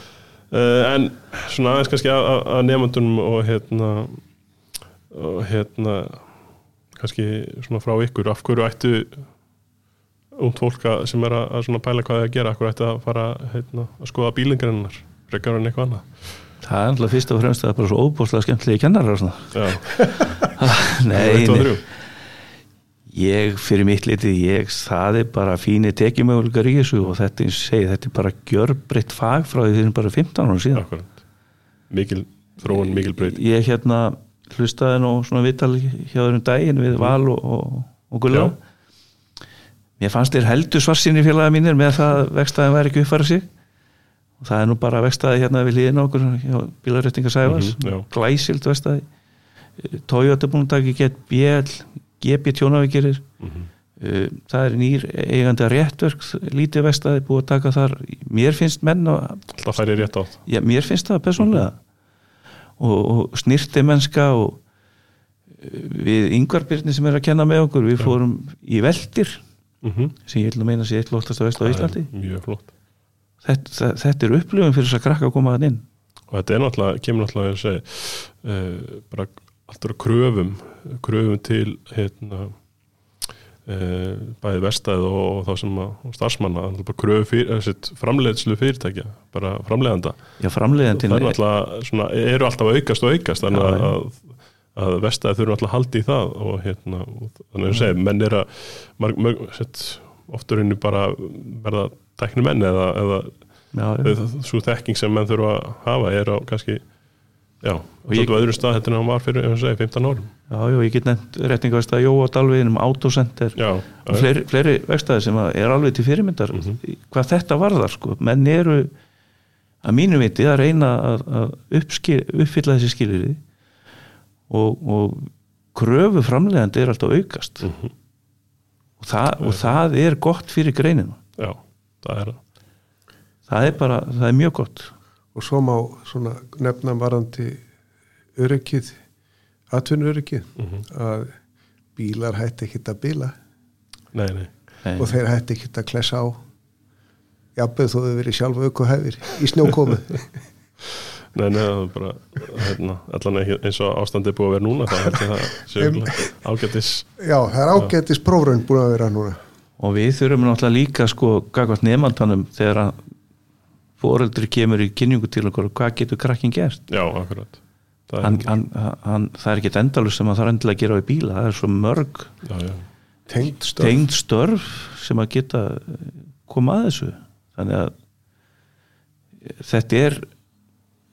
En svona aðeins kannski að, nefndunum og hérna og hérna kannski svona frá ykkur af hverju ættu ungd fólk að- sem er að, að svona pæla hvað það er að gera af hverju ættu að fara hérna, að skoða bílingrennar frekar en eitthvað annað? Það er alltaf fyrst og fremst að það er bara svo óbúslega skemmtilegi kennarar og svona. Já, [laughs] nei, eitt og nei, þrjú ég fyrir mitt litið ég, það er bara fínir tekjumöguleikar í þessu og þetta, segi, þetta er bara gjörbreytt fag frá því þeir eru bara 15 árum síðan. Akkurat. Mikil þróun, mikil breyt ég hérna hlustaði nú svona vital hjá þeirrum daginn við Val og, og, og Gulla. Mér fannst þér heldur svarsinni félaga mínir með það að vegstæðin væri ekki uppfæra sig. Og það er nú bara vegstæði hérna við liðin okkur hjá bílaréttinga Sæfars Mhm, já. glæsild vegstæði. Toyota búin að taka get BL GB tjónavíkirir Mhm. Uh, það er nýr eigandi að réttverk lítið vegstæði búið að taka þar. Mér finnst menn og Alltaf færi rétt átt Já, mér finnst það persónlega og, og snirti mennska og uh, við yngvarbyrni sem er að kenna með okkur við fórum í veldir mm -hmm. sem ég vil nú meina sé eitt flottast á Íslandi. Mjög flott. Þetta, það- þetta er upplifun fyrir þess að krakka að koma að inn. Og þetta er náttúrulega, kemur náttúrulega að segja, uh, bara alltaf kröfum, kröfum til hérna uh, bæði vestæð og, og þá sem að starfsmanna, bara kröfu fyrir, framleiðslu fyrirtækja, bara framleiðanda Já, framleiðandinn það er svona, eru alltaf aukast og aukast þannig að, að, að vestæði þurfum alltaf haldi í það og hérna, og þannig að segja, menn er að marg, mörg, sett, oftur henni bara verða tækni menn eða, eða já, já. svo þekking sem menn þurfa að hafa er á kannski já, og ég- ég, öðrum stað þetta en hann var fyrir segi, 15 árum. Já, já, ég get nefnt réttingavestæði Jóa Dalviðin um Autocenter. Já, og fleiri, fleiri vegstæði sem er alveg til fyrirmyndar Mhm. hvað þetta varðar sko, menn eru að mínu viti að reyna að, að uppskil, uppfylla þessi skiliri og, og kröfu framlegandi er alltaf aukast. Mhm. og, það, og það er gott fyrir greinina. Já, það er það er bara, það er mjög gott og svo má svona nefna varandi öryggið atvinnuöryggið Mhm. að bílar hætti ekkit að bíla nei, nei, Nei. og þeir hætti ekkit að klessa á. Jafnveg þó þau verið sjálf aukuhæfir í snjókomu. [laughs] Nei, nei það er bara hérna, allan eins og ástandi er búið að vera núna það örugglega ágætis já, það er ágættis prófraun búin að vera núna. Og við þurfum náttúrulega líka sko gagvart nefndanum þegar að foreldri kemur í kynningu til okkur hvað getur krakkin gert? Já, akkurat. Það er, hann, hann, hann, það er ekki endalus sem að það er endilega að gera við bíla það er svo mörg já, já, tengd stöð tengd störf sem að geta koma að þessu. Þannig að þetta er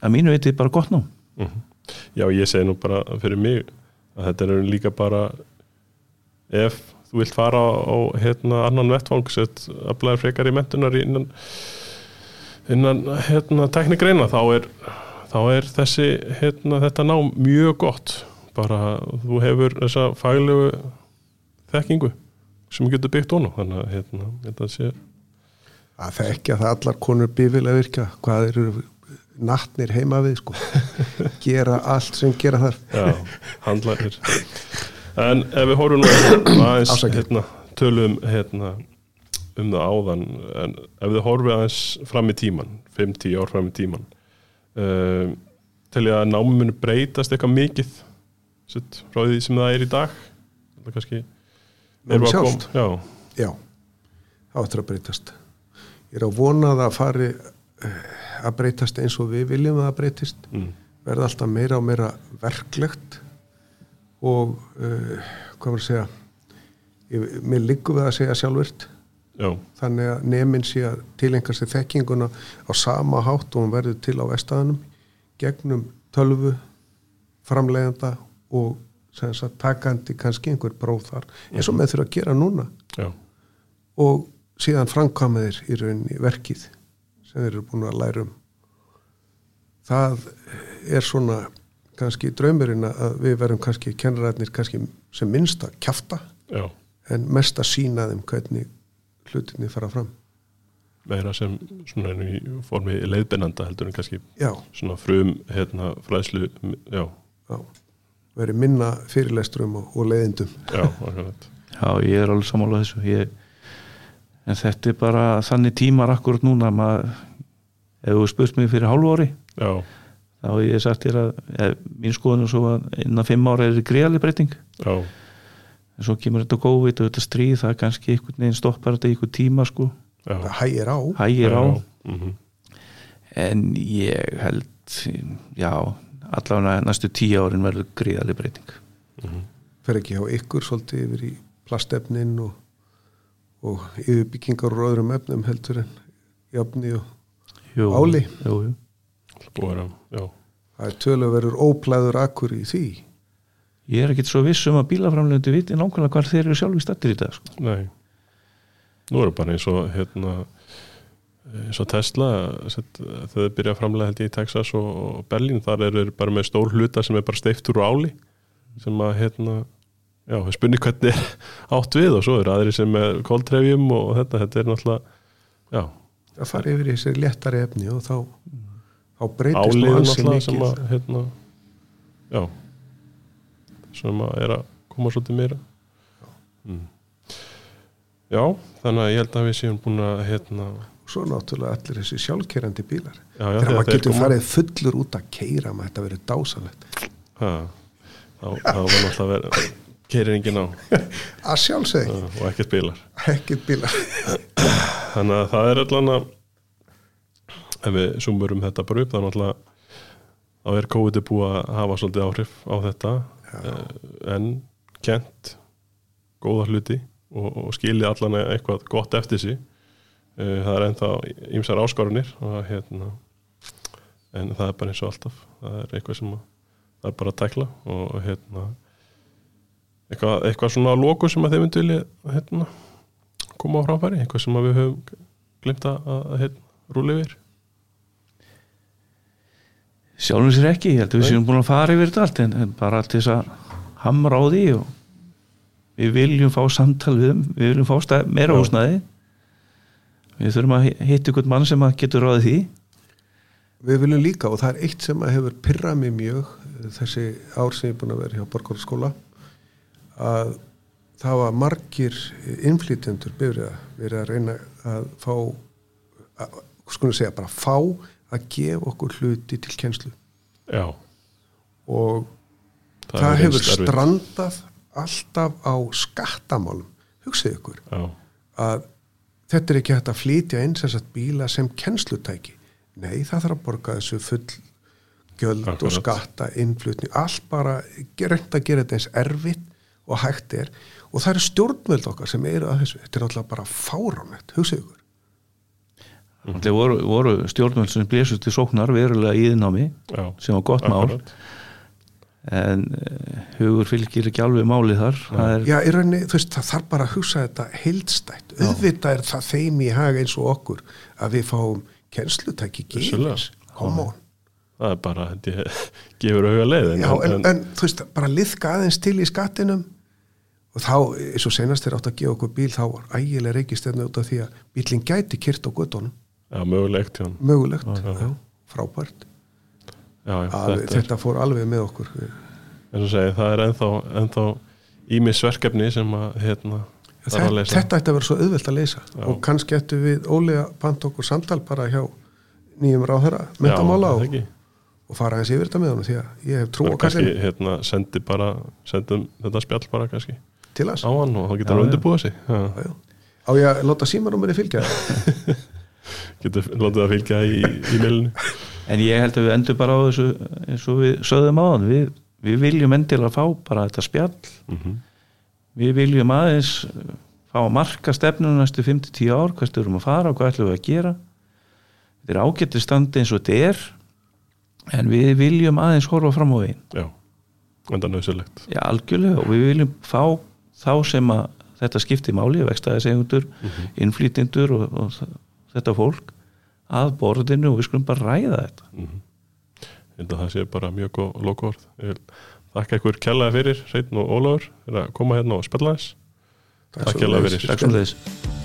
að mínu viti bara gott ná Mhm. já, ég segi nú bara fyrir mig að þetta er líka bara ef þú vilt fara á hérna, annan vettvang sett að blæða frekar í mentunar innan, innan hérna, teknikreina þá er, þá er þessi hérna, þetta ná mjög gott. Bara þú hefur þessa faglegu þekkingu sem getur byggt honum þannig að hérna, þetta sé að að það allar konur bífilega virka hvað eru nattnir heima við sko. [laughs] Gera allt sem gera þarf. Já, handlækir En ef við horfum aðeins hérna, tölum hérna, um það áðan en ef við horfum aðeins fram í tíman 5-10 ár fram í tíman uh, til ég að námi muni breytast eitthvað mikið sett, frá því sem það er í dag? Það kannski erum við að sjálft? kom- Já, já, áttur að breytast. Ég er að vona að fari eh, að breytast eins og við viljum að breytist. Mm. verða alltaf meira og meira verklegt. Og uh, hvað var að segja? Ég, mér liggum við að segja sjálfvirt já, þannig að nemin sé að tilengja sér þekkinguna á sama hátt og hún verður til á vestæðanum gegnum tölvu framleiðanda og sagt, takandi kannski einhver próf þar eins og með þurfa að gera núna. Já, og síðan framkvæmaðir í rauninni verkið sem þeir eru búin að læra um. Það er svona kannski draumurinn að við verum kannski kennaræðnir kannski sem minnst að kjafta já. en mest að sína þeim hvernig hlutinni fara fram. Meira sem svona í formi leiðbennanda heldur en kannski já, svona frum hérna fræðslu já, já. Verið minna fyrirlesturum og, og leiðindum. Já, Já, ég er alveg sammálað þessu. Ég, en þetta er bara þannig tímar akkurat núna maður, ef þú spurt mig fyrir hálfu ári já, þá hef ég sagt þér að eh, mín skoðun er svo að innan fimm ára er greiðaleg breyting. Já, en svo kemur þetta COVID og þetta stríð það kannski einhvern veginn stoppar þetta í einhvern tíma sko, já. Það hægir á. Hægir á. Mm en ég held já, allavega næstu tíu árin verður greiðaleg breyting. Fer ekki hjá ykkur svolítið yfir í plastefnin og, og yfirbyggingar og öðrum efnum heldur en jafni og jú, Áli. jú, jú. búið að, já, það er tölu verður óplæður akkur í því ég er ekkit svo viss um að bílaframlendu viti nákvæmlega hvað þeir eru sjálfi stættir í dag sko. nei. Nú eru bara eins og hérna eins og Tesla þau byrja að framlega held ég í Texas og, og Berlín, þar eru bara með stór hluta sem er bara steiftur úr áli sem að hérna já, spunni hvernig er [laughs] átt við og svo eru aðri sem er kóltrefjum og þetta, þetta er náttúrulega já, að fara yfir í þessi léttari efni og þá, þá breytist nú ansi náttúrulega sem mikið að hérna, já sem að er að koma svolítið meira. Mm. já, þannig að ég held að við séum búin að hérna, svo náttúrulega allir þessi sjálfkerandi bílar. Já, já, þegar maður getur farið fullur út að keira maður þetta verið þá, þá var náttúrulega að vera keirir enginn á. [laughs] Að sjálfsög, og ekkert bílar. Ekkert bílar. [clears throat] Þannig að það er allan að ef við sumurum þetta bara upp þá er náttúrulega þá er COVID búið að hafa svolítið áhrif á þetta en kent góða hluti og, og skilið allan eitthvað gott eftir sig. Uh, það er ennþá ýmsar áskorunir og hérna en það er bara eins og alltaf. Það er eitthvað sem að, það er bara að tækla og hérna eitthvað, eitthvað svona loku sem að þeim vilja hérna, koma á framfæri eitthvað sem við höfum glimt að, hérna, rúli yfir sjálfum sér ekki, ég held að við séum búin að fara yfir þetta allt en, en bara til þess að hamra á því og við viljum fá samtal við við viljum fá meira Já. húsnæði. Við þurfum að hitta ykkur mann sem að getur ráðið því. Við viljum líka og það er eitt sem að hefur pyrrað mig mjög þessi ár sem ég er búin að vera hjá Borgarskóla að það var margir innflytjendur bifriða verið að reyna að fá að, skulum segja bara fá að gefa okkur hluti til kjenslu já, og það, hefur hefur strandað alltaf á skattamálum hugsið ykkur. Já, að þetta er ekki hægt að flytja inn sem sagt bíla sem kennslutæki. Nei það þarf að borga þessu full gjöld og Akkurat. skatta innflutning, allt bara reynd að gera þetta eins erfitt og hægt er. Og það eru stjórnvöld okkar sem eru að þessu, þetta er alltaf bara fáránlegt hugsið ykkur, Það voru, voru stjórnvöld sem blésust til sóknar verulega í þinnámi já sem var gott mál. akkurat. en uh, hugur fylgir ekki alveg málið þar. Það er, já í rauninni þú veist það þarf bara að hugsa þetta heildstætt. Auðvitað er það þeim í haga eins og okkur að við fáum kennslutæki gefins, come on. Það er bara, ég, [laughs] gefur auga leið en, Já, en, en þú veist, bara liðka aðeins til í skattinum. Og þá, eins og senast þeir átt að gefa okkur bíl þá var ægilega reykistefni út af því að bílinn gæti kyrt á göttunum já, mögulegt hann mögulegt, Já, já. já, frábært já, já, þetta, þetta, fór alveg með okkur segi, það er ennþá, ennþá ímis verkefni sem að hérna, þetta, að þetta ætti að vera svo auðvelt að leysa Já. og kannski ættu við ólega pant okkur samtal bara hjá nýjum ráðherra myndamála Já, og, og fara eins yfir þetta með honum því að ég hef trú á kannski hérna, sendi bara sendum þetta spjall bara kannski til hans á hann og þá Já, getur hann já. undirbúið sig já. Já, já. á ég að láta símanúmeri fylgja? [laughs] getur látið að fylgja í, í meilinu en ég held að við endur bara á þessu eins og við sögðum á hann við, við viljum endilega fá bara þetta spjall. Mm -hmm. við viljum aðeins fá að marka stefnunum næstu 5-10 ár hvað styrum að fara og hvað ætlum við að gera. Þetta er ágættir standi eins og þetta er en við viljum aðeins horfa fram á veginn. Já, enda nöðsölegt Já, algjörlega. Og við viljum fá þá sem að þetta skipti máli vextaðisegundur, mm -hmm. innflýtindur og, og þetta fólk að borðinu og við skulum bara ræða þetta. Mm -hmm. Það sé bara mjög góð lokaord Þakka ykkur kjallaði fyrir Reitn og Ólafur fyrir að koma hérna og spella þess Takk kjallaði fyrir